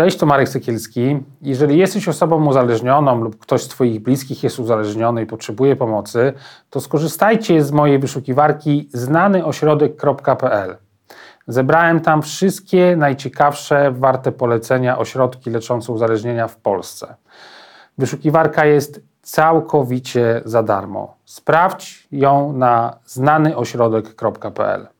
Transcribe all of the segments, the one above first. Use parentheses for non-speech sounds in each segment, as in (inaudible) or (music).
Cześć, to Marek Sekielski. Jeżeli jesteś osobą uzależnioną lub ktoś z Twoich bliskich jest uzależniony i potrzebuje pomocy, to skorzystajcie z mojej wyszukiwarki znanyośrodek.pl. Zebrałem tam wszystkie najciekawsze, warte polecenia ośrodki leczące uzależnienia w Polsce. Wyszukiwarka jest całkowicie za darmo. Sprawdź ją na znanyośrodek.pl.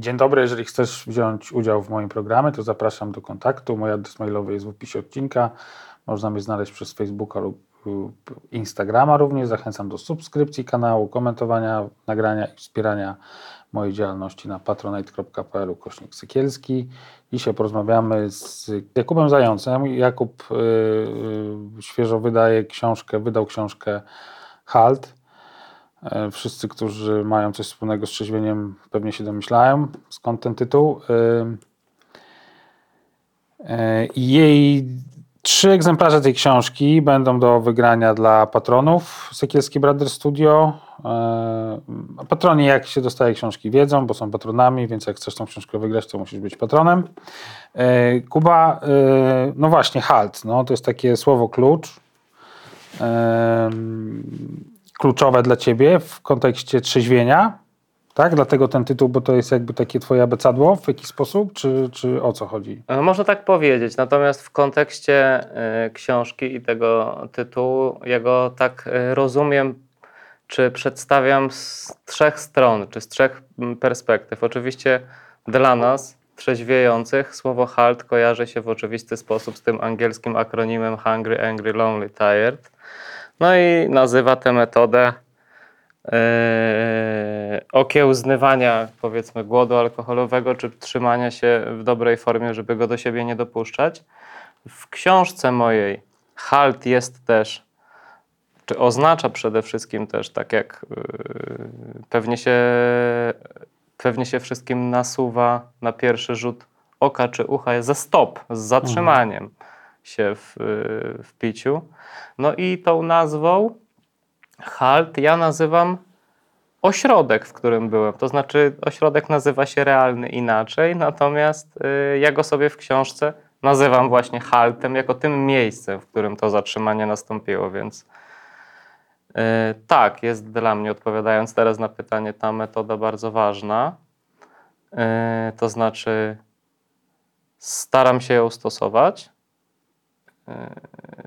Dzień dobry, jeżeli chcesz wziąć udział w moim programie, to zapraszam do kontaktu. Mój adres mailowy jest w opisie odcinka. Można mnie znaleźć przez Facebooka lub Instagrama również. Zachęcam do subskrypcji kanału, komentowania nagrania i wspierania mojej działalności na patronite.pl kośnik Sykielski. Dzisiaj porozmawiamy z Jakubem Zającem. Jakub yy, świeżo wydaje książkę, wydał książkę Halt. Yy, wszyscy, którzy mają coś wspólnego z trzeźwieniem pewnie się domyślają, skąd ten tytuł. Yy, jej Trzy egzemplarze tej książki będą do wygrania dla patronów Sekielski Brother Studio. E, patroni, jak się dostaje książki, wiedzą, bo są patronami, więc jak chcesz tą książkę wygrać, to musisz być patronem. E, Kuba, e, no właśnie, halt. No, to jest takie słowo klucz. Kluczowe dla ciebie w kontekście trzeźwienia tak? Dlatego ten tytuł, bo to jest jakby takie twoje abecadło w jakiś sposób, czy, czy o co chodzi? E, można tak powiedzieć, natomiast w kontekście y, książki i tego tytułu, ja go tak y, rozumiem, czy przedstawiam z trzech stron, czy z trzech perspektyw. Oczywiście dla nas, trzeźwiejących, słowo halt kojarzy się w oczywisty sposób z tym angielskim akronimem hungry, angry, lonely, tired. No i nazywa tę metodę Yy, okiełznywania powiedzmy głodu alkoholowego, czy trzymania się w dobrej formie, żeby go do siebie nie dopuszczać. W książce mojej halt jest też, czy oznacza przede wszystkim też, tak jak yy, pewnie się, pewnie się wszystkim nasuwa na pierwszy rzut oka czy ucha, ze stop, z zatrzymaniem mhm. Się w, yy, w piciu. No i tą nazwą halt ja nazywam ośrodek, w którym byłem. To znaczy, ośrodek nazywa się realny inaczej, natomiast y, ja go sobie w książce nazywam właśnie haltem, jako tym miejscem, w którym to zatrzymanie nastąpiło, więc y, tak, jest dla mnie, odpowiadając teraz na pytanie, ta metoda bardzo ważna. Y, to znaczy, staram się ją stosować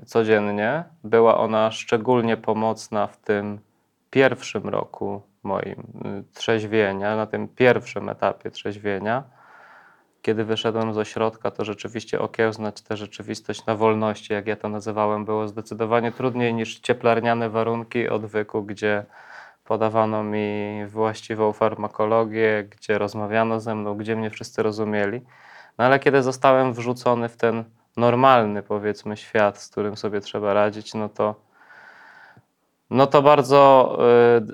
codziennie. Była ona szczególnie pomocna w tym pierwszym roku moim y, trzeźwienia, na tym pierwszym etapie trzeźwienia. Kiedy wyszedłem z ośrodka, to rzeczywiście okiełznać tę rzeczywistość na wolności, jak ja to nazywałem, było zdecydowanie trudniej niż cieplarniane warunki odwyku, gdzie podawano mi właściwą farmakologię, gdzie rozmawiano ze mną, gdzie mnie wszyscy rozumieli. No ale kiedy zostałem wrzucony w ten normalny, powiedzmy, świat, z którym sobie trzeba radzić, no to, no to bardzo,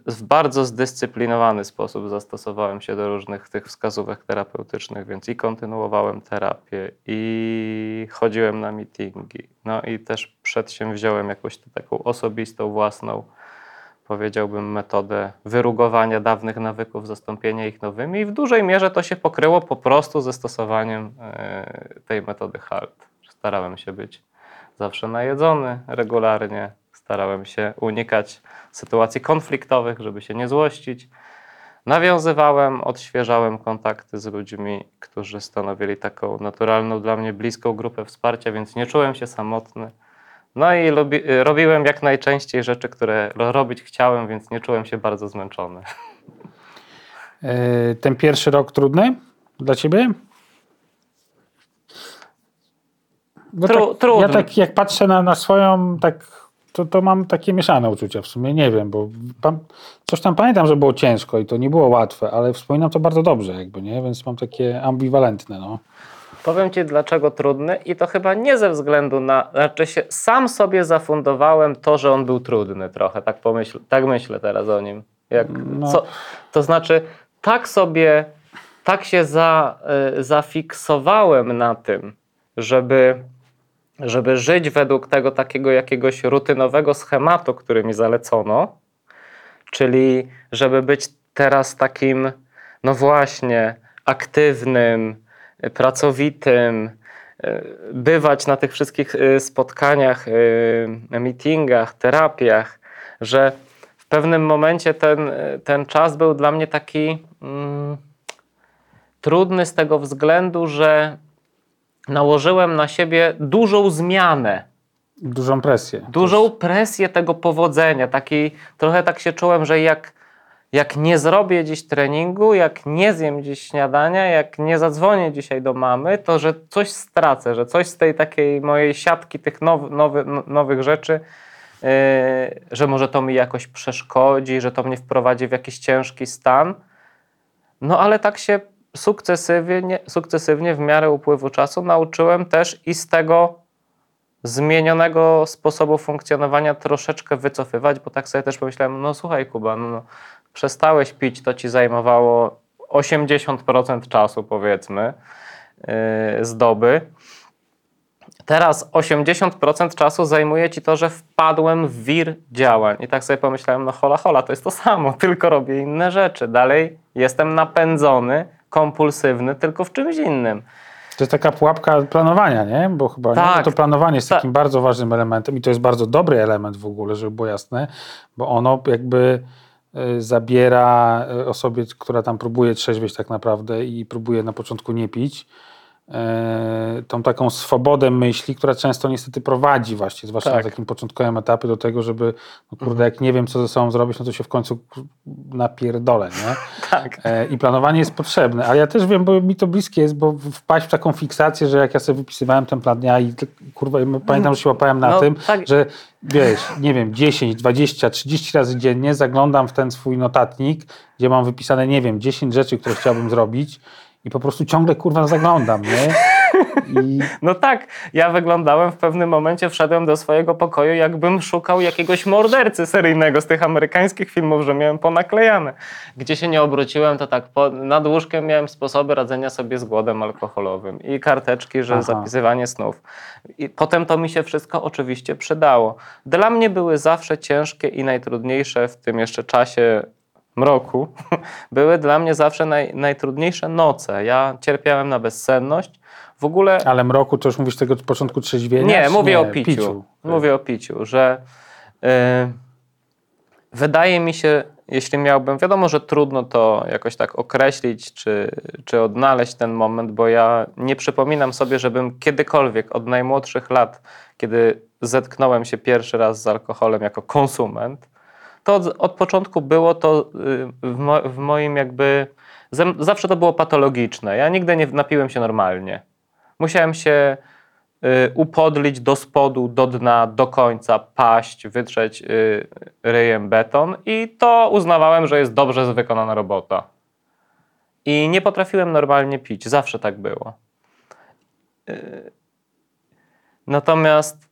y, w bardzo zdyscyplinowany sposób zastosowałem się do różnych tych wskazówek terapeutycznych, więc i kontynuowałem terapię, i chodziłem na meetingi, no i też przedsięwziąłem jakąś taką osobistą, własną, powiedziałbym, metodę wyrugowania dawnych nawyków, zastąpienia ich nowymi i w dużej mierze to się pokryło po prostu ze stosowaniem y, tej metody HALT. Starałem się być zawsze najedzony regularnie. Starałem się unikać sytuacji konfliktowych, żeby się nie złościć. Nawiązywałem, odświeżałem kontakty z ludźmi, którzy stanowili taką naturalną dla mnie bliską grupę wsparcia, więc nie czułem się samotny. No i lubi, robiłem jak najczęściej rzeczy, które robić chciałem, więc nie czułem się bardzo zmęczony. E, ten pierwszy rok trudny dla ciebie? Tru, tak, Ja tak jak patrzę na, na swoją tak to, to mam takie mieszane uczucia w sumie, nie wiem, bo tam, coś tam pamiętam, że było ciężko i to nie było łatwe, ale wspominam to bardzo dobrze jakby, nie? Więc mam takie ambiwalentne, no. Powiem Ci dlaczego trudny i to chyba nie ze względu na, znaczy się sam sobie zafundowałem to, że on był trudny trochę, tak pomyśl, tak myślę teraz o nim. Jak, No. co, to znaczy tak sobie, tak się za, y, zafiksowałem na tym, żeby, żeby żyć według tego takiego jakiegoś rutynowego schematu, który mi zalecono, czyli żeby być teraz takim, no właśnie, aktywnym, pracowitym, y, bywać na tych wszystkich y, spotkaniach, y, meetingach, terapiach, że w pewnym momencie ten, ten czas był dla mnie taki mm, trudny z tego względu, że nałożyłem na siebie dużą zmianę Dużą presję. dużą presję tego powodzenia. Taki, trochę tak się czułem, że jak, jak nie zrobię dziś treningu, jak nie zjem dziś śniadania, jak nie zadzwonię dzisiaj do mamy, to że coś stracę, że coś z tej takiej mojej siatki tych now, nowy, no- nowych rzeczy, yy, że może to mi jakoś przeszkodzi, że to mnie wprowadzi w jakiś ciężki stan. No ale tak się sukcesywnie, sukcesywnie w miarę upływu czasu nauczyłem też i z tego zmienionego sposobu funkcjonowania troszeczkę wycofywać, bo tak sobie też pomyślałem, no słuchaj Kuba, no, no, przestałeś pić, to ci zajmowało 80% czasu powiedzmy yy, z doby. Teraz 80% czasu zajmuje ci to, że wpadłem w wir działań. I tak sobie pomyślałem, no hola hola, to jest to samo, (laughs) tylko robię inne rzeczy. Dalej jestem napędzony, kompulsywny, tylko w czymś innym. To jest taka pułapka planowania, nie? Bo chyba nie? Tak. to planowanie jest Tak. takim bardzo ważnym elementem i to jest bardzo dobry element w ogóle, żeby było jasne, bo ono jakby y, zabiera y, osobie, która tam próbuje trzeźwieć tak naprawdę i próbuje na początku nie pić, tą taką swobodę myśli, która często niestety prowadzi właśnie, zwłaszcza Tak. na takim początkowym etapie do tego, żeby, no kurde, jak nie wiem, co ze sobą zrobić, no to się w końcu napierdolę, nie? (laughs) Tak. E, I planowanie jest potrzebne, ale ja też wiem, bo mi to bliskie jest, bo wpaść w taką fiksację, że jak ja sobie wypisywałem ten plan dnia i kurwa, pamiętam, że się łapałem na No, tym, tak. że wiesz, nie wiem, 10, 20, 30 razy dziennie zaglądam w ten swój notatnik, gdzie mam wypisane, nie wiem, 10 rzeczy, które chciałbym zrobić i po prostu ciągle kurwa zaglądam, nie? I (laughs) No tak, ja wyglądałem w pewnym momencie, wszedłem do swojego pokoju, jakbym szukał jakiegoś mordercy seryjnego z tych amerykańskich filmów, że miałem ponaklejane. Gdzie się nie obróciłem, to tak po, nad łóżkiem miałem sposoby radzenia sobie z głodem alkoholowym i karteczki, że Aha. zapisywanie snów. I potem to mi się wszystko oczywiście przydało. Dla mnie były zawsze ciężkie i najtrudniejsze w tym jeszcze czasie mroku, (laughs) były dla mnie zawsze naj, najtrudniejsze noce. Ja cierpiałem na bezsenność. W ogóle ale mroku to już mówisz tego początku trzeźwienia? nie, mówię o piciu. Tak. Mówię o piciu, że y, wydaje mi się, jeśli miałbym, wiadomo, że trudno to jakoś tak określić czy, czy odnaleźć ten moment, bo ja nie przypominam sobie, żebym kiedykolwiek od najmłodszych lat, kiedy zetknąłem się pierwszy raz z alkoholem jako konsument, to od, początku było to y, w, mo, w moim jakby. Zawsze to było patologiczne. Ja nigdy nie napiłem się normalnie. Musiałem się y, upodlić do spodu, do dna, do końca, paść, wytrzeć y, ryjem beton i to uznawałem, że jest dobrze wykonana robota. I nie potrafiłem normalnie pić. Zawsze tak było. Natomiast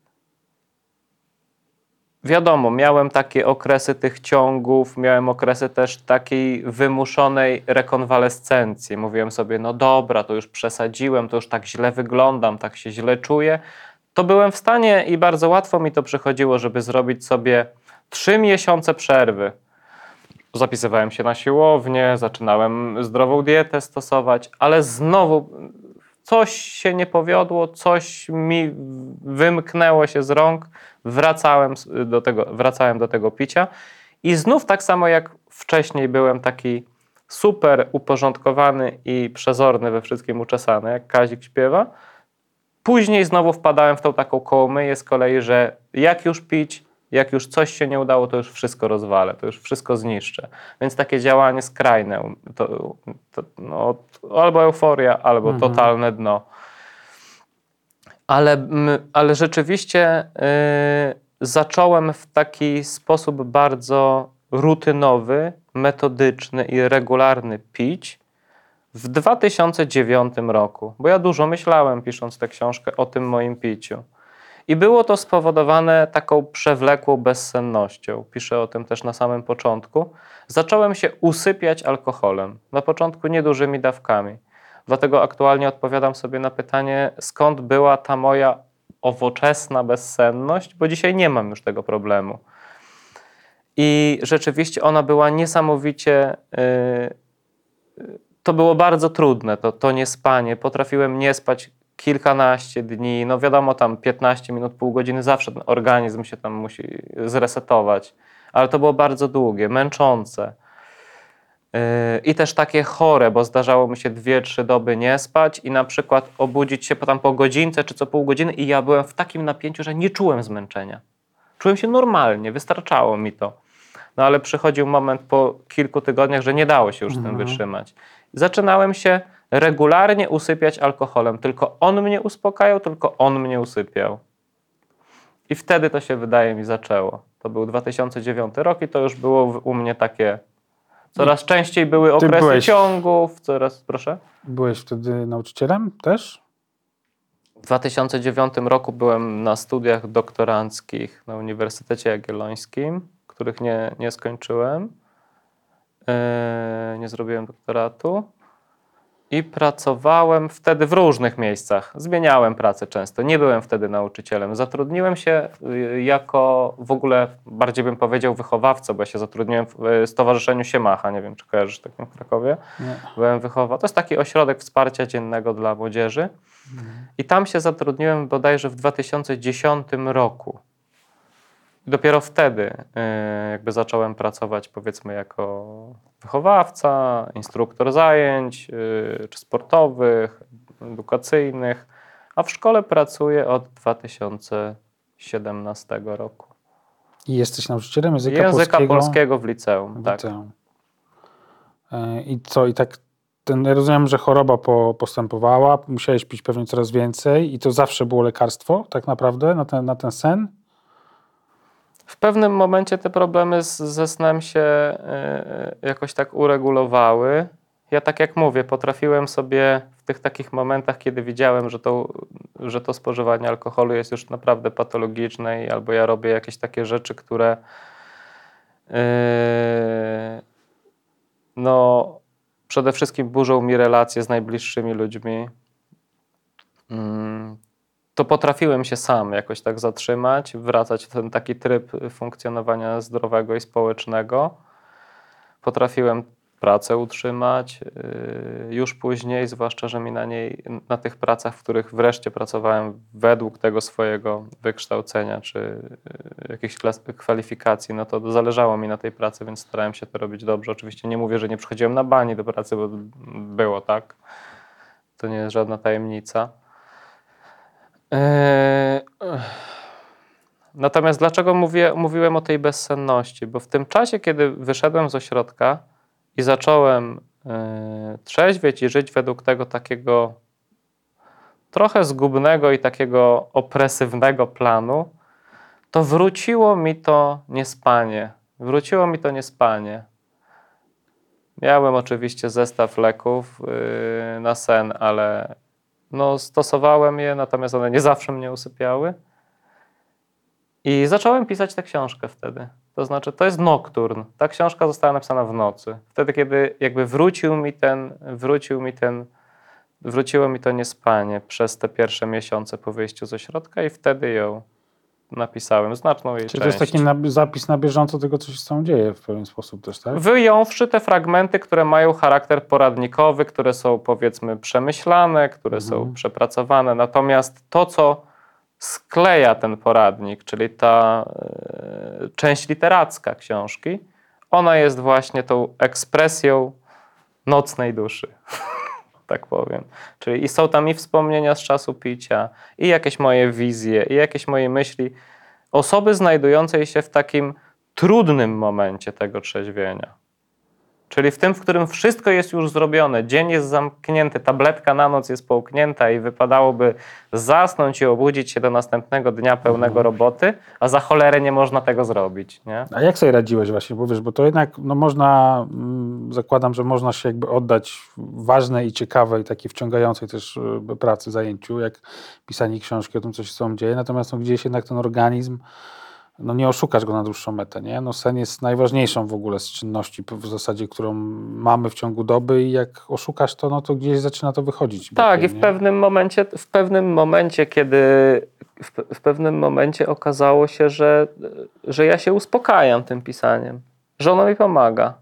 wiadomo, miałem takie okresy tych ciągów, miałem okresy też takiej wymuszonej rekonwalescencji. Mówiłem sobie, no dobra, to już przesadziłem, to już tak źle wyglądam, tak się źle czuję. To byłem w stanie i bardzo łatwo mi to przychodziło, żeby zrobić sobie trzy miesiące przerwy. Zapisywałem się na siłownię, zaczynałem zdrową dietę stosować, ale znowu coś się nie powiodło, coś mi wymknęło się z rąk, wracałem do tego, wracałem do tego picia i znów tak samo jak wcześniej byłem taki super uporządkowany i przezorny we wszystkim uczesany, jak Kazik śpiewa, później znowu wpadałem w tą taką kołomyję z kolei, że jak już pić, jak już coś się nie udało, to już wszystko rozwalę, to już wszystko zniszczę. Więc takie działanie skrajne, to, to, no, albo euforia, albo Mhm. totalne dno. Ale, ale rzeczywiście zacząłem w taki sposób bardzo rutynowy, metodyczny i regularny pić w 2009 roku, bo ja dużo myślałem, pisząc tę książkę, o tym moim piciu. I było to spowodowane taką przewlekłą bezsennością. Piszę o tym też na samym początku. Zacząłem się usypiać alkoholem. Na początku niedużymi dawkami. Dlatego aktualnie odpowiadam sobie na pytanie, skąd była ta moja owoczesna bezsenność, bo dzisiaj nie mam już tego problemu. I rzeczywiście ona była niesamowicie. Yy, to było bardzo trudne, to, to niespanie. Potrafiłem nie spać kilkanaście dni. No wiadomo, tam 15 minut, pół godziny, zawsze ten organizm się tam musi zresetować. Ale to było bardzo długie, męczące. I też takie chore, bo zdarzało mi się dwie, trzy doby nie spać i na przykład obudzić się tam po godzince czy co pół godziny i ja byłem w takim napięciu, że nie czułem zmęczenia. Czułem się normalnie, wystarczało mi to. No ale przychodził moment po kilku tygodniach, że nie dało się już z tym Mhm. wytrzymać. Zaczynałem się regularnie usypiać alkoholem. Tylko on mnie uspokajał, tylko on mnie usypiał. I wtedy to się, wydaje mi, zaczęło. To był 2009 rok i to już było u mnie takie... Coraz częściej były okresy byłeś- ciągów, coraz... Proszę? Byłeś wtedy nauczycielem też? W 2009 roku byłem na studiach doktoranckich na Uniwersytecie Jagiellońskim, których nie, nie skończyłem. Yy, nie zrobiłem doktoratu. I pracowałem wtedy w różnych miejscach. Zmieniałem pracę często. Nie byłem wtedy nauczycielem. Zatrudniłem się y, jako w ogóle, bardziej bym powiedział, wychowawca, bo ja się zatrudniłem w y, Stowarzyszeniu Siemacha. Nie wiem, czy kojarzysz takim w Krakowie. Nie. Byłem wychowa. To jest taki ośrodek wsparcia dziennego dla młodzieży. I tam się zatrudniłem bodajże w 2010 roku. I dopiero wtedy y, jakby zacząłem pracować powiedzmy jako wychowawca, instruktor zajęć, y, czy sportowych, edukacyjnych, a w szkole pracuję od 2017 roku. I jesteś nauczycielem języka, Języka polskiego? polskiego w liceum, w tak. liceum. E, I co, i tak ten, ja rozumiem, że choroba po, postępowała, musiałeś pić pewnie coraz więcej i to zawsze było lekarstwo tak naprawdę na ten, na ten sen? W pewnym momencie te problemy z, ze snem się y, jakoś tak uregulowały. Ja tak jak mówię, potrafiłem sobie w tych takich momentach, kiedy widziałem, że to, że to spożywanie alkoholu jest już naprawdę patologiczne i albo ja robię jakieś takie rzeczy, które y, no przede wszystkim burzą mi relacje z najbliższymi ludźmi. To potrafiłem się sam jakoś tak zatrzymać, wracać w ten taki tryb funkcjonowania zdrowego i społecznego. Potrafiłem pracę utrzymać. yy, Już później, zwłaszcza, że mi na niej, na tych pracach, w których wreszcie pracowałem według tego swojego wykształcenia czy yy, jakichś kwalifikacji, no to zależało mi na tej pracy, więc starałem się to robić dobrze. Oczywiście nie mówię, że nie przychodziłem na bani do pracy, bo było tak. To nie jest żadna tajemnica. Eee, Natomiast dlaczego mówię, mówiłem o tej bezsenności? Bo w tym czasie, kiedy wyszedłem z ośrodka i zacząłem e, trzeźwieć i żyć według tego takiego trochę zgubnego i takiego opresywnego planu, to wróciło mi to niespanie. Wróciło mi to niespanie. Miałem oczywiście zestaw leków yy, na sen, ale no, stosowałem je, natomiast one nie zawsze mnie usypiały. I zacząłem pisać tę książkę wtedy. To znaczy, to jest nocturn. Ta książka została napisana w nocy. Wtedy, kiedy jakby wrócił mi ten, wrócił mi ten, wróciło mi to niespanie przez te pierwsze miesiące po wyjściu z ośrodka i wtedy ją napisałem, znaczną jej Czyli to część. jest taki na, zapis na bieżąco tego, co się z tą dzieje w pewien sposób też, tak? Wyjąwszy te fragmenty, które mają charakter poradnikowy, które są powiedzmy przemyślane, które są Mhm. przepracowane. Natomiast to, co skleja ten poradnik, czyli ta e, część literacka książki, ona jest właśnie tą ekspresją nocnej duszy. (laughs) tak powiem. Czyli i są tam i wspomnienia z czasu picia, i jakieś moje wizje, i jakieś moje myśli osoby znajdującej się w takim trudnym momencie tego trzeźwienia. Czyli w tym, w którym wszystko jest już zrobione, dzień jest zamknięty, tabletka na noc jest połknięta i wypadałoby zasnąć i obudzić się do następnego dnia pełnego roboty, a za cholerę nie można tego zrobić. Nie? A jak sobie radziłeś właśnie, bo wiesz, bo to jednak no można, mm, zakładam, że można się jakby oddać ważnej i ciekawej, takiej wciągającej też y, pracy, zajęciu, jak pisanie książki o tym, co się z dzieje, natomiast no, gdzieś jednak ten organizm, no nie oszukasz go na dłuższą metę, nie? No sen jest najważniejszą w ogóle z czynności w zasadzie, którą mamy w ciągu doby i jak oszukasz to, no to gdzieś zaczyna to wychodzić. Tak, bokiem, i w nie? pewnym momencie, w pewnym momencie, kiedy w, w pewnym momencie okazało się, że, że ja się uspokajam tym pisaniem, że ono mi pomaga.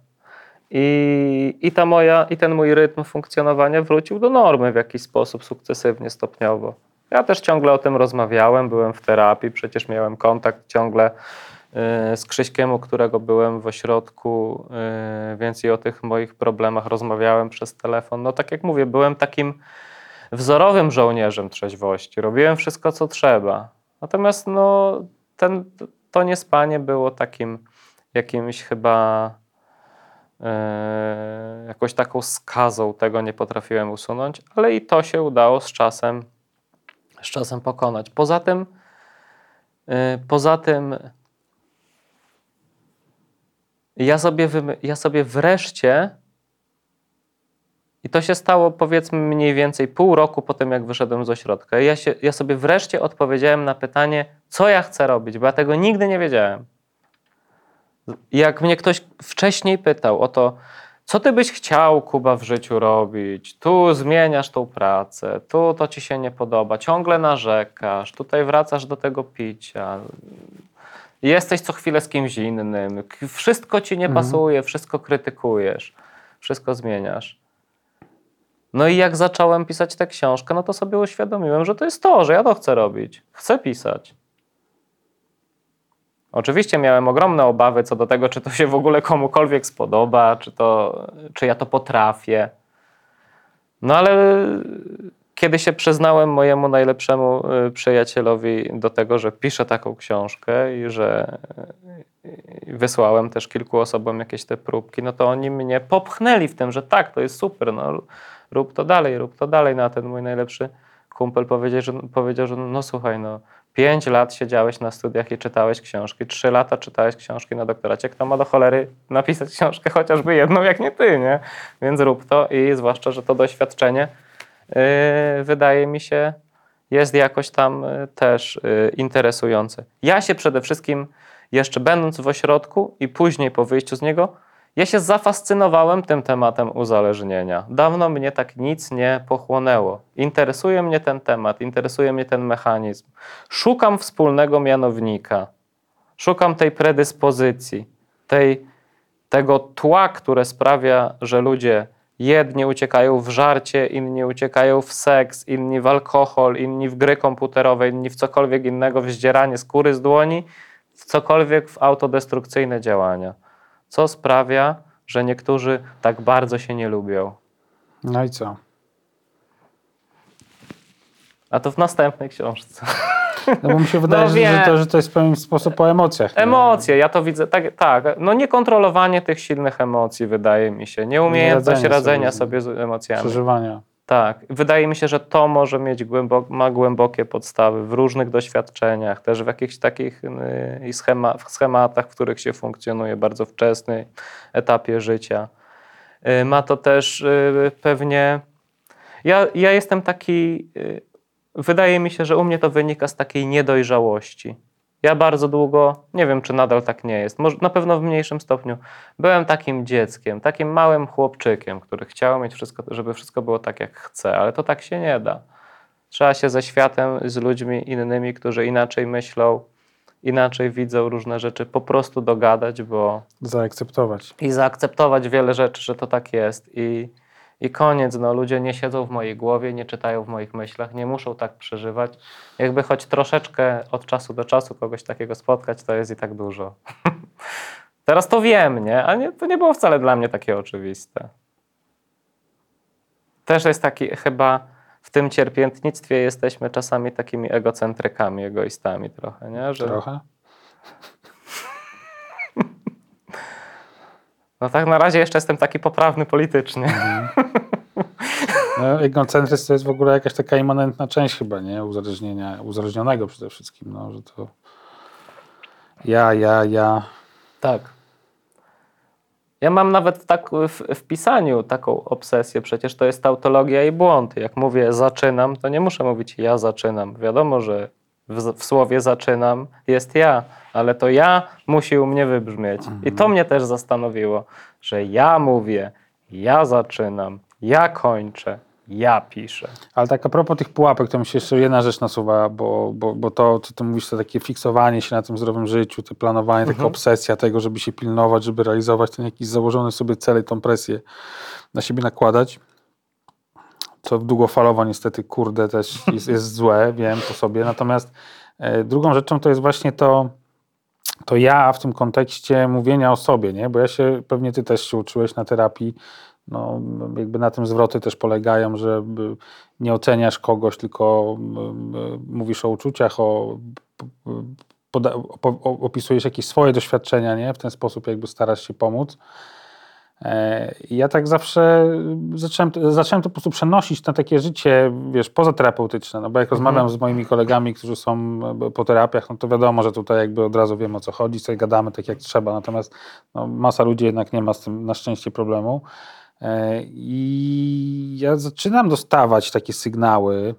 I, i, ta moja, I ten mój rytm funkcjonowania wrócił do normy w jakiś sposób sukcesywnie, stopniowo. Ja też ciągle o tym rozmawiałem, byłem w terapii, przecież miałem kontakt ciągle y, z Krzyśkiem, u którego byłem w ośrodku, y, więc i o tych moich problemach rozmawiałem przez telefon. No tak jak mówię, byłem takim wzorowym żołnierzem trzeźwości. Robiłem wszystko, co trzeba. Natomiast no, ten, to niespanie było takim jakimś chyba e, jakąś taką skazą. Tego nie potrafiłem usunąć, ale i to się udało z czasem, z czasem pokonać. Poza tym, e, poza tym ja sobie, ja sobie wreszcie i to się stało powiedzmy mniej więcej pół roku po tym, jak wyszedłem z ośrodka. Ja, się, ja sobie wreszcie odpowiedziałem na pytanie, co ja chcę robić, bo ja tego nigdy nie wiedziałem. Jak mnie ktoś wcześniej pytał o to, co ty byś chciał, Kuba, w życiu robić? Tu zmieniasz tą pracę, tu to ci się nie podoba, ciągle narzekasz, tutaj wracasz do tego picia. Jesteś co chwilę z kimś innym, wszystko ci nie pasuje, wszystko krytykujesz, wszystko zmieniasz. No i jak zacząłem pisać tę książkę, no to sobie uświadomiłem, że to jest to, że ja to chcę robić. Chcę pisać. Oczywiście miałem ogromne obawy co do tego, czy to się w ogóle komukolwiek spodoba, czy, to, czy ja to potrafię. No ale kiedy się przyznałem mojemu najlepszemu y, przyjacielowi do tego, że piszę taką książkę i że y, wysłałem też kilku osobom jakieś te próbki, no to oni mnie popchnęli w tym, że tak, to jest super, no rób to dalej, rób to dalej. No a ten mój najlepszy kumpel powiedział, że, powiedział, że no słuchaj, no pięć lat siedziałeś na studiach i czytałeś książki, trzy lata czytałeś książki na doktoracie, kto ma do cholery napisać (laughs) książkę chociażby jedną, jak nie ty, nie? Więc rób to i zwłaszcza, że to doświadczenie yy, wydaje mi się jest jakoś tam yy, też yy, interesujące. Ja się przede wszystkim jeszcze będąc w ośrodku i później po wyjściu z niego, ja się zafascynowałem tym tematem uzależnienia. Dawno mnie tak nic nie pochłonęło. Interesuje mnie ten temat, interesuje mnie ten mechanizm. Szukam wspólnego mianownika. Szukam tej predyspozycji, tej, tego tła, które sprawia, że ludzie jedni uciekają w żarcie, inni uciekają w seks, inni w alkohol, inni w gry komputerowe, inni w cokolwiek innego, w zdzieranie skóry z dłoni, w cokolwiek w autodestrukcyjne działania co sprawia, że niektórzy tak bardzo się nie lubią. No i co? A to w następnej książce. No bo mi się (laughs) wydaje, że, że, to, że to jest w pewien sposób o emocjach. nie? Emocje, ja to widzę, tak, tak, no niekontrolowanie tych silnych emocji wydaje mi się, nieumiejętność Radzenie radzenia sobie sobie z emocjami. Przeżywania. Tak, wydaje mi się, że to może mieć głębo, ma głębokie podstawy w różnych doświadczeniach, też w jakichś takich y, schema, w schematach, w których się funkcjonuje bardzo wczesnym etapie życia. Y, Ma to też y, pewnie. Ja, ja jestem taki. y, Wydaje mi się, że u mnie to wynika z takiej niedojrzałości. Ja bardzo długo, nie wiem czy nadal tak nie jest, może na pewno w mniejszym stopniu, byłem takim dzieckiem, takim małym chłopczykiem, który chciał mieć wszystko, żeby wszystko było tak jak chce, ale to tak się nie da. Trzeba się ze światem, z ludźmi innymi, którzy inaczej myślą, inaczej widzą różne rzeczy, po prostu dogadać, bo Zaakceptować. i zaakceptować wiele rzeczy, że to tak jest i, i koniec. No, ludzie nie siedzą w mojej głowie, nie czytają w moich myślach, nie muszą tak przeżywać. Jakby choć troszeczkę od czasu do czasu kogoś takiego spotkać, to jest i tak dużo. (laughs) Teraz to wiem, nie? A nie, to nie było wcale dla mnie takie oczywiste. Też jest taki chyba w tym cierpiętnictwie jesteśmy czasami takimi egocentrykami, egoistami trochę, nie? Że, Trochę. No tak na razie jeszcze jestem taki poprawny politycznie. No, egocentryzm to jest w ogóle jakaś taka immanentna część chyba, nie? Uzależnienia, uzależnionego przede wszystkim, no, że to ja, ja, ja. Tak. Ja mam nawet tak w, w pisaniu taką obsesję, przecież to jest tautologia i błąd. Jak mówię zaczynam, to nie muszę mówić ja zaczynam. Wiadomo, że w, w słowie zaczynam jest ja, ale to ja musi u mnie wybrzmieć. I to mnie też zastanowiło, że ja mówię, ja zaczynam, ja kończę, ja piszę. Ale tak a propos tych pułapek, to mi się jeszcze jedna rzecz nasuwa, bo, bo, bo to, co ty mówisz, to takie fiksowanie się na tym zdrowym życiu, to planowanie, taka obsesja tego, żeby się pilnować, żeby realizować ten jakiś założony sobie cel i tą presję na siebie nakładać, co długofalowo niestety, kurde, też jest, jest złe, wiem po sobie. Natomiast e, drugą rzeczą to jest właśnie to, to ja w tym kontekście mówienia o sobie, nie? bo ja się, pewnie ty też się uczyłeś na terapii, no, jakby na tym zwroty też polegają, że y, nie oceniasz kogoś, tylko y, y, mówisz o uczuciach, o, opisujesz jakieś swoje doświadczenia, nie? W ten sposób jakby starasz się pomóc. E, Ja tak zawsze zacząłem, zacząłem to po prostu przenosić na takie życie, wiesz, pozaterapeutyczne, no bo jak rozmawiam z moimi kolegami, którzy są e, po terapiach, no to wiadomo, że tutaj jakby od razu wiem o co chodzi, sobie gadamy tak jak trzeba, natomiast no, masa ludzi jednak nie ma z tym na szczęście problemu. E, I ja zaczynam dostawać takie sygnały,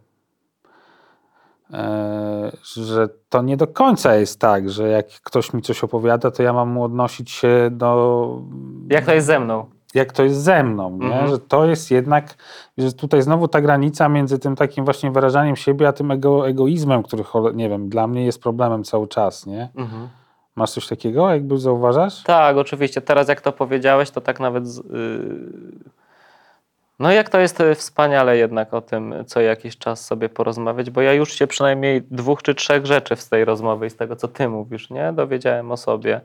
że to nie do końca jest tak, że jak ktoś mi coś opowiada, to ja mam mu odnosić się do Jak to jest ze mną? jak to jest ze mną, nie? Mhm. że to jest jednak, że tutaj znowu ta granica między tym takim właśnie wyrażaniem siebie, a tym ego, egoizmem, który, nie wiem, dla mnie jest problemem cały czas, nie? Mhm. Masz coś takiego, jakby zauważasz? Tak, oczywiście. Teraz jak to powiedziałeś, to tak nawet. Yy... No jak to jest y, wspaniale jednak o tym co jakiś czas sobie porozmawiać, bo ja już się przynajmniej dwóch czy trzech rzeczy z tej rozmowy i z tego, co ty mówisz, nie? Dowiedziałem o sobie.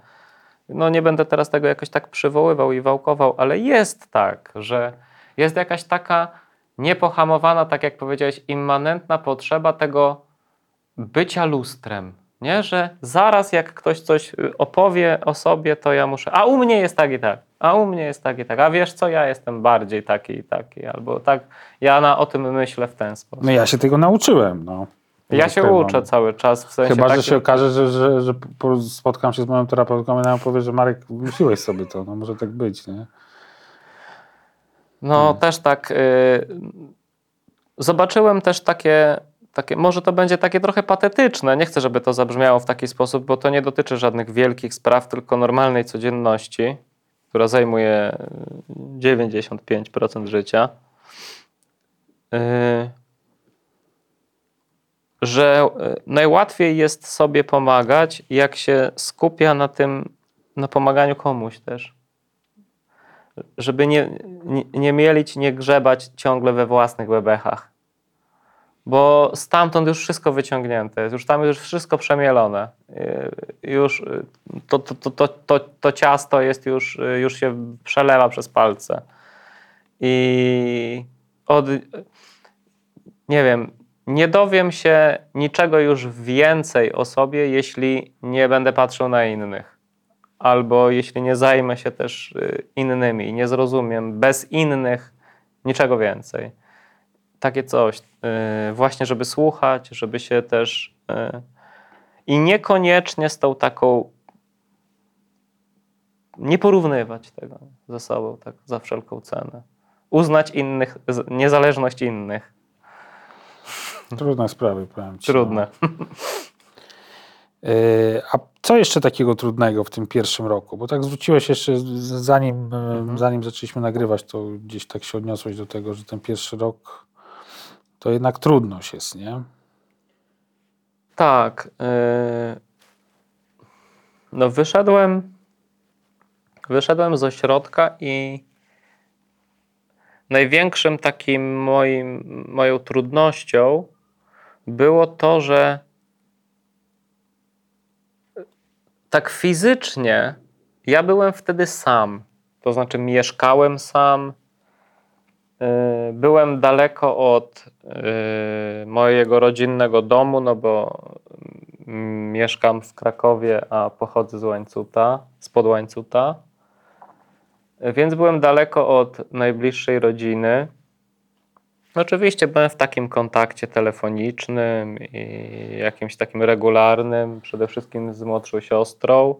No nie będę teraz tego jakoś tak przywoływał i wałkował, ale jest tak, że jest jakaś taka niepohamowana, tak jak powiedziałeś, immanentna potrzeba tego bycia lustrem. Nie, że zaraz jak ktoś coś y, opowie o sobie, to ja muszę. A u mnie jest tak i tak. A u mnie jest tak i tak. A wiesz co, ja jestem bardziej taki i taki. Albo tak, ja na, o tym myślę w ten sposób. No ja się tego nauczyłem, no. Ja się uczę cały czas. W sensie Chyba, że takim- się okaże, że, że, że po- spotkam się z moją terapeutką i ona mi powie, że Marek, wymyśliłeś sobie to, no może tak być, nie? No też tak. Y, zobaczyłem też takie, takie, może to będzie takie trochę patetyczne. Nie chcę, żeby to zabrzmiało w taki sposób, bo to nie dotyczy żadnych wielkich spraw, tylko normalnej codzienności, która zajmuje y, 95% życia. Y, że y, najłatwiej jest sobie pomagać, jak się skupia na tym, na pomaganiu komuś też żeby nie, nie, nie mielić, nie grzebać ciągle we własnych bebechach. Bo stamtąd już wszystko wyciągnięte już tam już wszystko przemielone. Już to, to, to, to, to, to ciasto jest już, już się przelewa przez palce. I od, nie wiem, nie dowiem się niczego już więcej o sobie, jeśli nie będę patrzył na innych albo jeśli nie zajmę się też y, innymi nie zrozumiem bez innych niczego więcej. Takie coś. y, Właśnie, żeby słuchać, żeby się też. y, I niekoniecznie z tą taką. Nie porównywać tego ze sobą tak za wszelką cenę. Uznać innych, niezależność innych. Trudne sprawy, powiem ci. Trudne. Yy, A co jeszcze takiego trudnego w tym pierwszym roku? Bo tak zwróciłeś jeszcze, zanim, yy, zanim zaczęliśmy nagrywać, to gdzieś tak się odniosłeś do tego, że ten pierwszy rok to jednak trudność jest, nie? Tak. y, No wyszedłem, wyszedłem z ośrodka i największym takim moim, moją trudnością było to, że tak fizycznie ja byłem wtedy sam. To znaczy mieszkałem sam, byłem daleko od y, mojego rodzinnego domu, no bo mm, mieszkam w Krakowie, a pochodzę z Łańcuta, spod Łańcuta. Więc byłem daleko od najbliższej rodziny. Oczywiście byłem w takim kontakcie telefonicznym i jakimś takim regularnym, przede wszystkim z młodszą siostrą,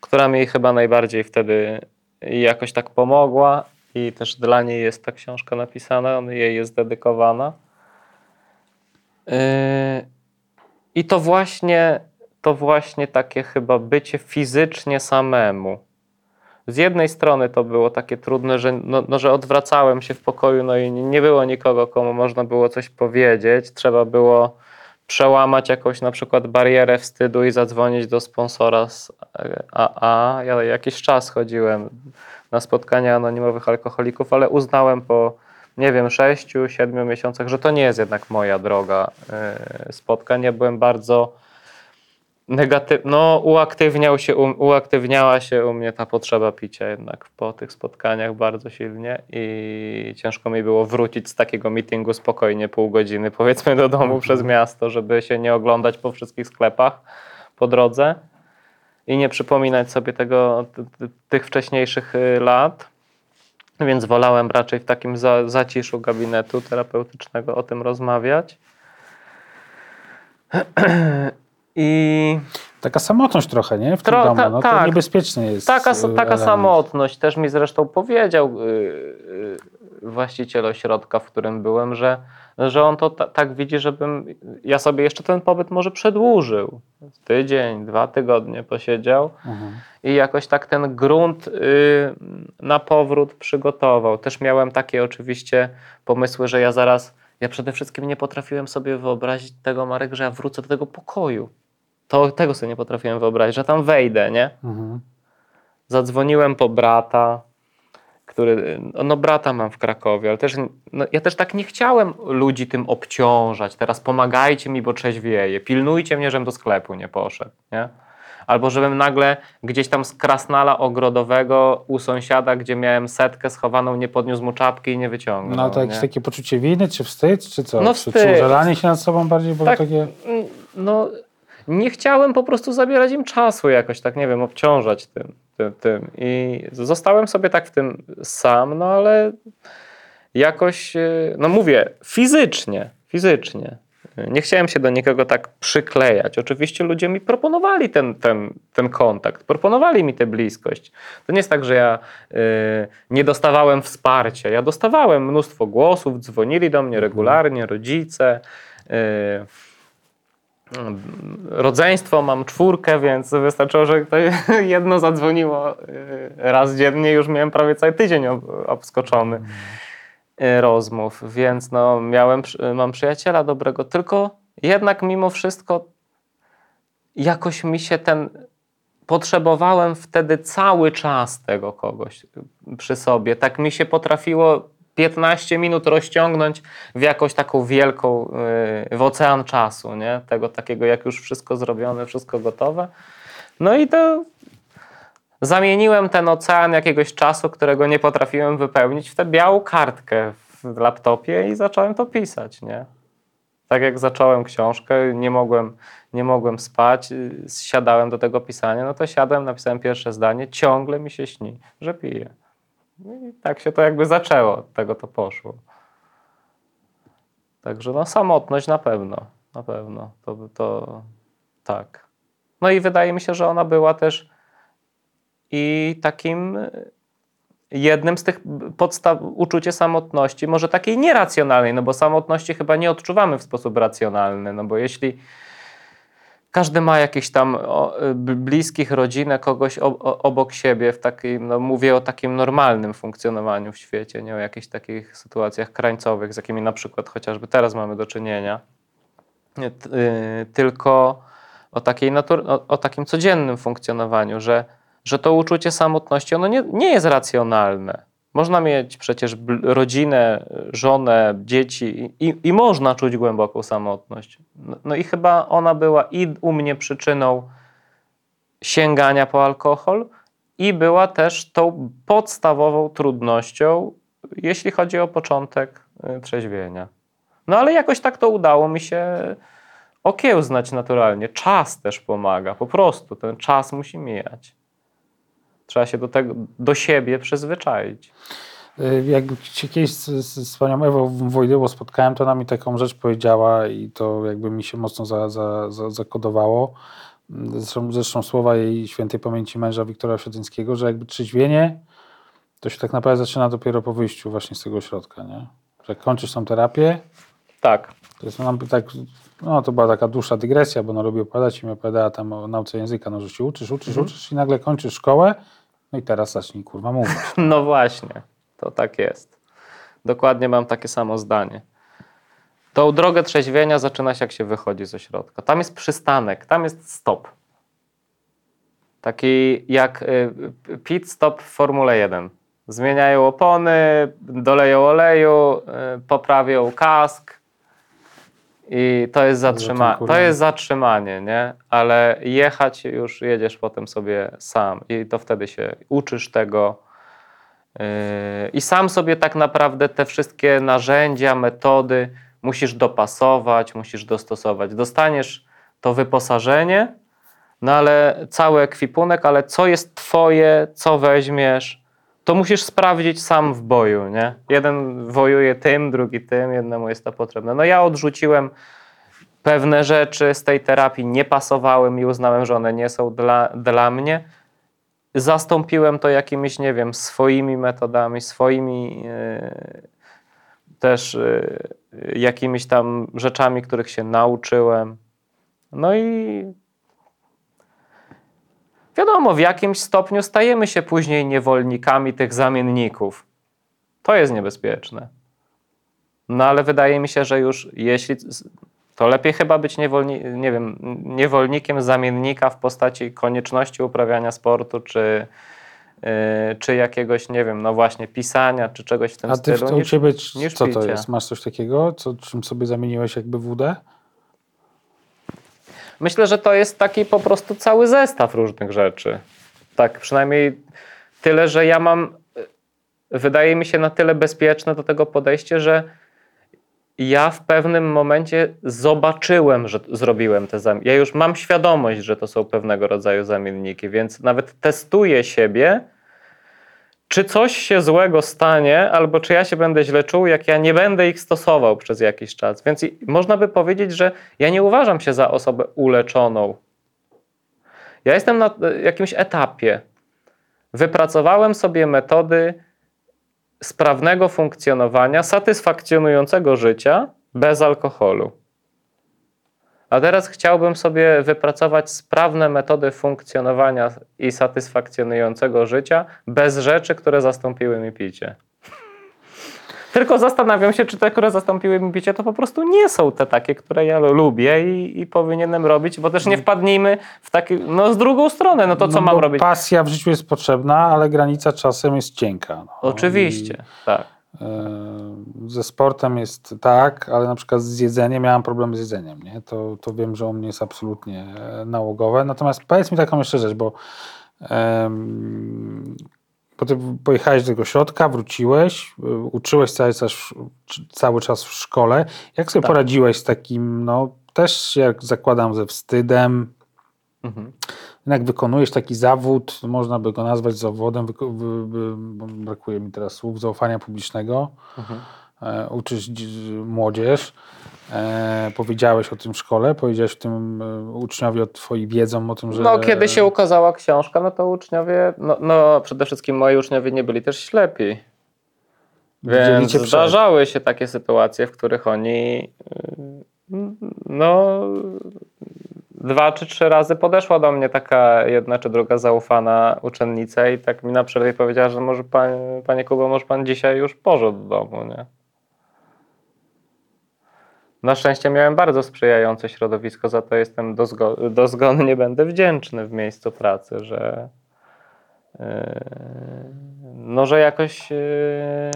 która mi chyba najbardziej wtedy jakoś tak pomogła i też dla niej jest ta książka napisana, on jej jest dedykowana. Yy, I to właśnie, to właśnie takie chyba bycie fizycznie samemu. Z jednej strony to było takie trudne, że, no, no, że odwracałem się w pokoju, no i nie było nikogo, komu można było coś powiedzieć. Trzeba było przełamać jakąś na przykład barierę wstydu i zadzwonić do sponsora z AA. Ja jakiś czas chodziłem na spotkania anonimowych alkoholików, ale uznałem po, nie wiem, sześciu, siedmiu miesiącach, że to nie jest jednak moja droga yy, spotkań. Ja byłem bardzo negatyw... no uaktywniał się, uaktywniała się u mnie ta potrzeba picia jednak po tych spotkaniach bardzo silnie i ciężko mi było wrócić z takiego meetingu spokojnie pół godziny powiedzmy do domu Mhm. przez miasto, żeby się nie oglądać po wszystkich sklepach po drodze i nie przypominać sobie tego, ty- ty- tych wcześniejszych y, lat. Więc wolałem raczej w takim za, zaciszu gabinetu terapeutycznego o tym rozmawiać. (clears throat) I Taka samotność trochę, nie? W tym Tro- domu. ta- No, to tak. niebezpieczne jest. taka, e, taka samotność też mi zresztą powiedział yy, yy, właściciel ośrodka, w którym byłem, że, że on to ta, tak widzi, żebym ja sobie jeszcze ten pobyt może przedłużył. Tydzień, dwa tygodnie posiedział. Mhm. i jakoś tak ten grunt y, na powrót przygotował. Też miałem takie oczywiście pomysły, że ja zaraz, ja przede wszystkim nie potrafiłem sobie wyobrazić tego, Marek, że ja wrócę do tego pokoju. To, tego sobie nie potrafiłem wyobrazić, że tam wejdę, nie? Mhm. Zadzwoniłem po brata, który, no brata mam w Krakowie, ale też, no, ja też tak nie chciałem ludzi tym obciążać. Teraz pomagajcie mi, bo trzeźwieję. Pilnujcie mnie, żebym do sklepu nie poszedł, nie? Albo żebym nagle gdzieś tam z krasnala ogrodowego u sąsiada, gdzie miałem setkę schowaną, nie podniósł mu czapki i nie wyciągnął. No to jakieś nie? takie poczucie winy, czy wstyd, czy co? No czy, czy wstyd. użalanie się nad sobą bardziej, bo Tak, takie... mm, no nie chciałem po prostu zabierać im czasu jakoś tak, nie wiem, obciążać tym, tym, tym. I zostałem sobie tak w tym sam, no ale jakoś, y, no mówię, fizycznie, fizycznie. Nie chciałem się do nikogo tak przyklejać. Oczywiście ludzie mi proponowali ten, ten, ten kontakt, proponowali mi tę bliskość. To nie jest tak, że ja y, nie dostawałem wsparcia. Ja dostawałem mnóstwo głosów, dzwonili do mnie regularnie rodzice. Y, rodzeństwo mam czwórkę, więc wystarczyło, że (laughs) jedno zadzwoniło y, raz dziennie, już miałem prawie cały tydzień ob- obskoczony y, rozmów, więc no miałem, mam przyjaciela dobrego, tylko jednak mimo wszystko jakoś mi się ten potrzebowałem wtedy cały czas tego kogoś przy sobie. Tak mi się potrafiło 15 minut rozciągnąć w jakąś taką wielką, yy, w ocean czasu, nie? Tego takiego, jak już wszystko zrobione, wszystko gotowe. No i to zamieniłem ten ocean jakiegoś czasu, którego nie potrafiłem wypełnić, w tę białą kartkę w laptopie i zacząłem to pisać, nie? Tak jak zacząłem książkę, nie mogłem, nie mogłem spać, y, siadałem do tego pisania, no to siadłem, napisałem pierwsze zdanie, ciągle mi się śni, że piję. No I tak się to jakby zaczęło, od tego to poszło. Także no samotność na pewno, na pewno, to, to tak. No i wydaje mi się, że ona była też i takim y, jednym z tych podstaw, uczucie samotności, może takiej nieracjonalnej, no bo samotności chyba nie odczuwamy w sposób racjonalny, no bo jeśli każdy ma jakichś tam y, bliskich, rodzinę, kogoś obok siebie, w takim, no mówię o takim normalnym funkcjonowaniu w świecie, nie o jakichś takich sytuacjach krańcowych, z jakimi na przykład chociażby teraz mamy do czynienia, y, tylko o, takiej natur- o, o takim codziennym funkcjonowaniu, że, że to uczucie samotności, ono nie, nie jest racjonalne. Można mieć przecież rodzinę, żonę, dzieci i, i można czuć głęboką samotność. No, no i chyba ona była i u mnie przyczyną sięgania po alkohol i była też tą podstawową trudnością, jeśli chodzi o początek y, trzeźwienia. No ale jakoś tak to udało mi się okiełznać naturalnie. Czas też pomaga, po prostu ten czas musi mijać. Trzeba się do tego, do siebie przyzwyczaić. Y, Jak się kiedyś z, z, z panią Ewą Wojdyło spotkałem, to ona mi taką rzecz powiedziała i to jakby mi się mocno za, za, za, zakodowało. Zresztą, zresztą słowa jej świętej pamięci męża Wiktora Sietyńskiego, że jakby trzeźwienie to się tak naprawdę zaczyna dopiero po wyjściu właśnie z tego ośrodka, nie? Że jak kończysz tą terapię, Tak. To jest nam tak, no to była taka dłuższa dygresja, bo ona lubi opowiadać i mi opowiadała tam o nauce języka, no że się uczysz, uczysz, uczysz i nagle kończysz szkołę, no i teraz zacznij kurwa mówić. (laughs) No właśnie, to tak jest. Dokładnie mam takie samo zdanie. Tą drogę trzeźwienia zaczyna się, jak się wychodzi ze środka. Tam jest przystanek, tam jest stop. Taki jak y, pit stop w Formule 1. Zmieniają opony, doleją oleju, y, poprawią kask i to jest, zatrzyma- to jest zatrzymanie, nie? Ale jechać już jedziesz potem sobie sam i to wtedy się uczysz tego, Yy, I sam sobie tak naprawdę te wszystkie narzędzia, metody musisz dopasować, musisz dostosować. Dostaniesz to wyposażenie, no ale cały ekwipunek, ale co jest twoje, co weźmiesz, to musisz sprawdzić sam w boju, nie? Jeden wojuje tym, drugi tym, jednemu jest to potrzebne. No ja odrzuciłem pewne rzeczy z tej terapii, nie pasowały mi, uznałem, że one nie są dla, dla mnie zastąpiłem to jakimiś, nie wiem, swoimi metodami, swoimi e, też e, jakimiś tam rzeczami, których się nauczyłem. No i wiadomo, w jakimś stopniu stajemy się później niewolnikami tych zamienników. To jest niebezpieczne. No ale wydaje mi się, że już jeśli to lepiej chyba być niewolni, nie wiem, niewolnikiem zamiennika w postaci konieczności uprawiania sportu, czy, yy, czy jakiegoś, nie wiem, no właśnie pisania, czy czegoś w tym A ty stylu. to u niż- ciebie niż co to picie. jest? Masz coś takiego, co, czym sobie zamieniłeś jakby wódę? Myślę, że to jest taki po prostu cały zestaw różnych rzeczy. Tak, przynajmniej tyle, że ja mam, y, wydaje mi się na tyle bezpieczne do tego podejście, że ja w pewnym momencie zobaczyłem, że zrobiłem te zamienniki. Ja już mam świadomość, że to są pewnego rodzaju zamienniki, więc nawet testuję siebie, czy coś się złego stanie, albo czy ja się będę źle czuł, jak ja nie będę ich stosował przez jakiś czas. Więc można by powiedzieć, że ja nie uważam się za osobę uleczoną. Ja jestem na e, jakimś etapie. Wypracowałem sobie metody sprawnego funkcjonowania, satysfakcjonującego życia bez alkoholu. A teraz chciałbym sobie wypracować sprawne metody funkcjonowania i satysfakcjonującego życia bez rzeczy, które zastąpiły mi picie. Tylko zastanawiam się, czy te, które zastąpiły mi picie, to po prostu nie są te takie, które ja lubię i, i powinienem robić, bo też nie wpadnijmy w taki, no z drugą stronę, no to co no, mam robić? Pasja w życiu jest potrzebna, ale granica czasem jest cienka. No. Oczywiście, tak. I, e, ze sportem jest tak, ale na przykład z jedzeniem miałem problemy z jedzeniem. Nie? To, to wiem, że u mnie jest absolutnie e, nałogowe. Natomiast powiedz mi taką jeszcze rzecz, bo, ty pojechałeś do tego środka, wróciłeś, y, uczyłeś cały czas, cały czas w szkole. Jak sobie Tak. poradziłeś z takim, no też jak zakładam, ze wstydem, Mhm. Jednak wykonujesz taki zawód, można by go nazwać zawodem, brakuje mi teraz słów, zaufania publicznego. Mhm. E, uczysz dzi- młodzież. E, powiedziałeś o tym w szkole, powiedziałeś tym e, uczniowie o twoi wiedzą o tym, że... No, kiedy się ukazała książka, no to uczniowie, no, no przede wszystkim moi uczniowie nie byli też ślepi. Więc zdarzały się takie sytuacje, w których oni yy, no dwa czy trzy razy podeszła do mnie taka jedna czy druga zaufana uczennica i tak mi na przerwie powiedziała, że może pan, panie Kubo, może pan dzisiaj już poszedł do domu, nie? Na szczęście miałem bardzo sprzyjające środowisko, za to jestem dozgo- dozgonnie będę wdzięczny w miejscu pracy, że yy, no, że jakoś yy,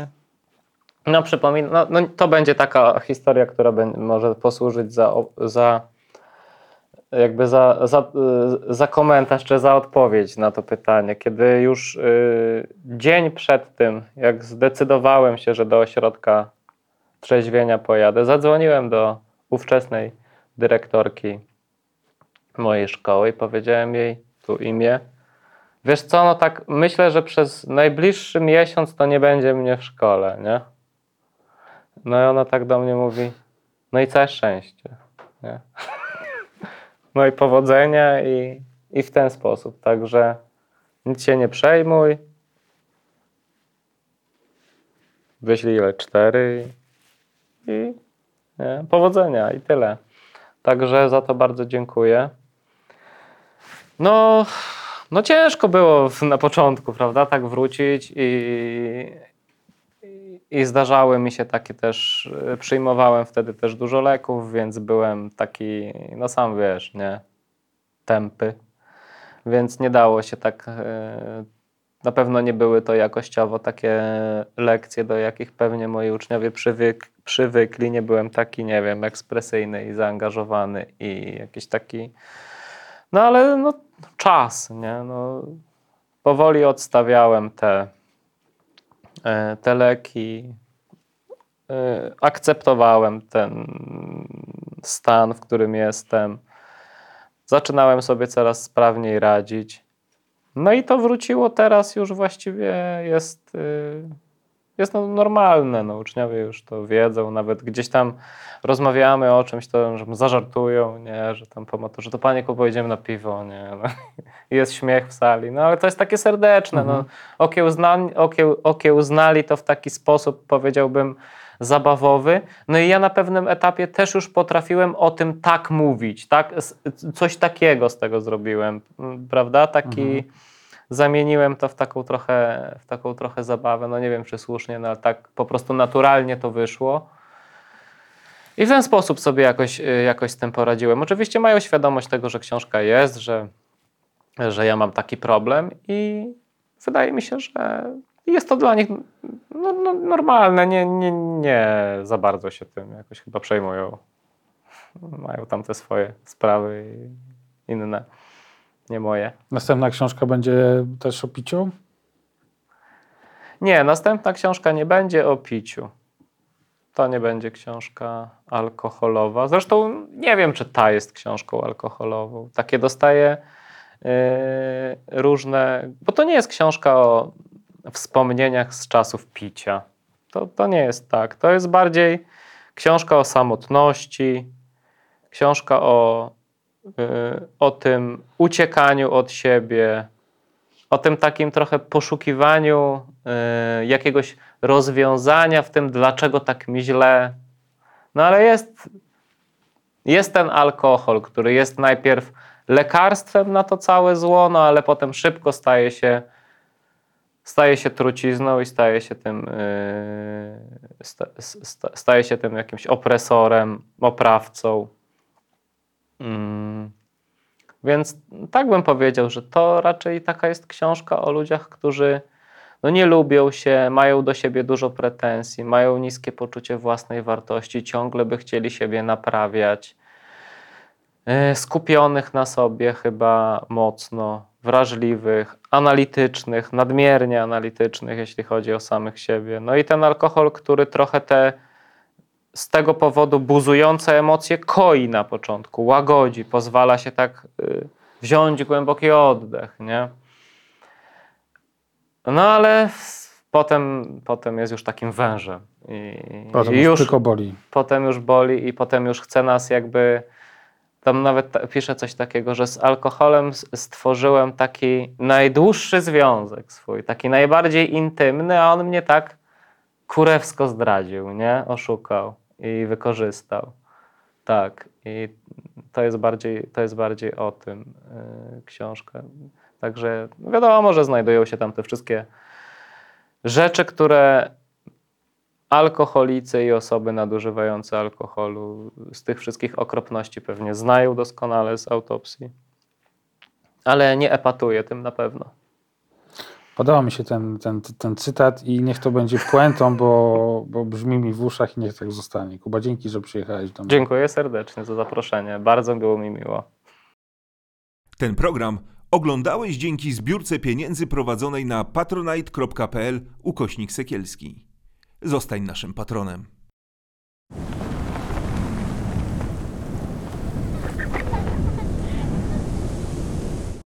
no przypomina, no, no to będzie taka historia, która bę- może posłużyć za, za jakby za, za, y, za komentarz czy za odpowiedź na to pytanie. Kiedy już y, dzień przed tym, jak zdecydowałem się, że do ośrodka trzeźwienia pojadę, zadzwoniłem do ówczesnej dyrektorki mojej szkoły i powiedziałem jej tu imię, Wiesz co, no tak myślę, że przez najbliższy miesiąc to nie będzie mnie w szkole, nie? No i ona tak do mnie mówi, no i całe szczęście, nie? (laughs) No i powodzenia i, i w ten sposób, także nic się nie przejmuj. Wyślij ile? Cztery i, nie? powodzenia i tyle. Także za to bardzo dziękuję. No, no ciężko było na początku, prawda, tak wrócić i, i, zdarzały mi się takie też, y, przyjmowałem wtedy też dużo leków, więc byłem taki, no sam wiesz, nie, tępy, więc nie dało się tak, y, na pewno nie były to jakościowo takie lekcje, do jakich pewnie moi uczniowie przywyk, przywykli, nie byłem taki, nie wiem, ekspresyjny i zaangażowany i jakiś taki, no ale no, czas, nie? No, powoli odstawiałem te, e, te leki. e, Akceptowałem ten stan, w którym jestem. Zaczynałem sobie coraz sprawniej radzić. No i to wróciło teraz już właściwie jest, y, jest no normalne. No, uczniowie już to wiedzą, nawet gdzieś tam rozmawiamy o czymś, to że zażartują, nie, że tam po maturze, to panie Kubo, idziemy na piwo, nie, no. (laughs) Jest śmiech w sali, no ale to jest takie serdeczne, no. Okiełznali, okieł, okiełznali to w taki sposób, powiedziałbym, zabawowy, no i ja na pewnym etapie też już potrafiłem o tym tak mówić, tak, coś takiego z tego zrobiłem, prawda, taki... Zamieniłem to w taką, trochę, w taką trochę zabawę. No nie wiem, czy słusznie, no ale tak po prostu naturalnie to wyszło. I w ten sposób sobie jakoś, y, jakoś z tym poradziłem. Oczywiście mają świadomość tego, że książka jest, że, że ja mam taki problem i wydaje mi się, że jest to dla nich no, no, normalne. Nie, nie, nie za bardzo się tym jakoś chyba przejmują. Mają tam te swoje sprawy i inne, nie moje. Następna książka będzie też o piciu? Nie, następna książka nie będzie o piciu. To nie będzie książka alkoholowa. Zresztą nie wiem, czy ta jest książką alkoholową. Takie dostaję yy, różne. Bo to nie jest książka o wspomnieniach z czasów picia. To, to nie jest tak. To jest bardziej książka o samotności, książka o, o tym uciekaniu od siebie, o tym takim trochę poszukiwaniu y, jakiegoś rozwiązania w tym, dlaczego tak mi źle. No ale jest, jest ten alkohol, który jest najpierw lekarstwem na to całe zło, no ale potem szybko staje się, staje się trucizną i staje się tym, sta, staje się tym jakimś opresorem, oprawcą. Mm. Więc tak bym powiedział, że to raczej taka jest książka o ludziach, którzy no nie lubią się, mają do siebie dużo pretensji, mają niskie poczucie własnej wartości, ciągle by chcieli siebie naprawiać, e, skupionych na sobie chyba mocno, wrażliwych, analitycznych, nadmiernie analitycznych, jeśli chodzi o samych siebie. No i ten alkohol, który trochę te z tego powodu buzujące emocje koi na początku, łagodzi, pozwala się tak y, wziąć głęboki oddech, nie? No ale potem, potem jest już takim wężem i, Potem i już tylko boli. potem już boli i potem już chce nas jakby tam nawet ta, pisze coś takiego, że z alkoholem stworzyłem taki najdłuższy związek swój, taki najbardziej intymny, a on mnie tak kurewsko zdradził, nie? Oszukał i wykorzystał. Tak. I to jest bardziej, to jest bardziej o tym yy, książka. Także wiadomo, że znajdują się tam te wszystkie rzeczy, które alkoholicy i osoby nadużywające alkoholu z tych wszystkich okropności pewnie znają doskonale z autopsji. Ale nie epatuję tym na pewno. Podoba mi się ten, ten, ten cytat i niech to będzie puentą, bo, bo brzmi mi w uszach i niech tak zostanie. Kuba, dzięki, że przyjechałeś do mnie. Dziękuję serdecznie za zaproszenie. Bardzo było mi miło. Ten program oglądałeś dzięki zbiórce pieniędzy prowadzonej na patronite.pl ukośnik sekielski. Zostań naszym patronem.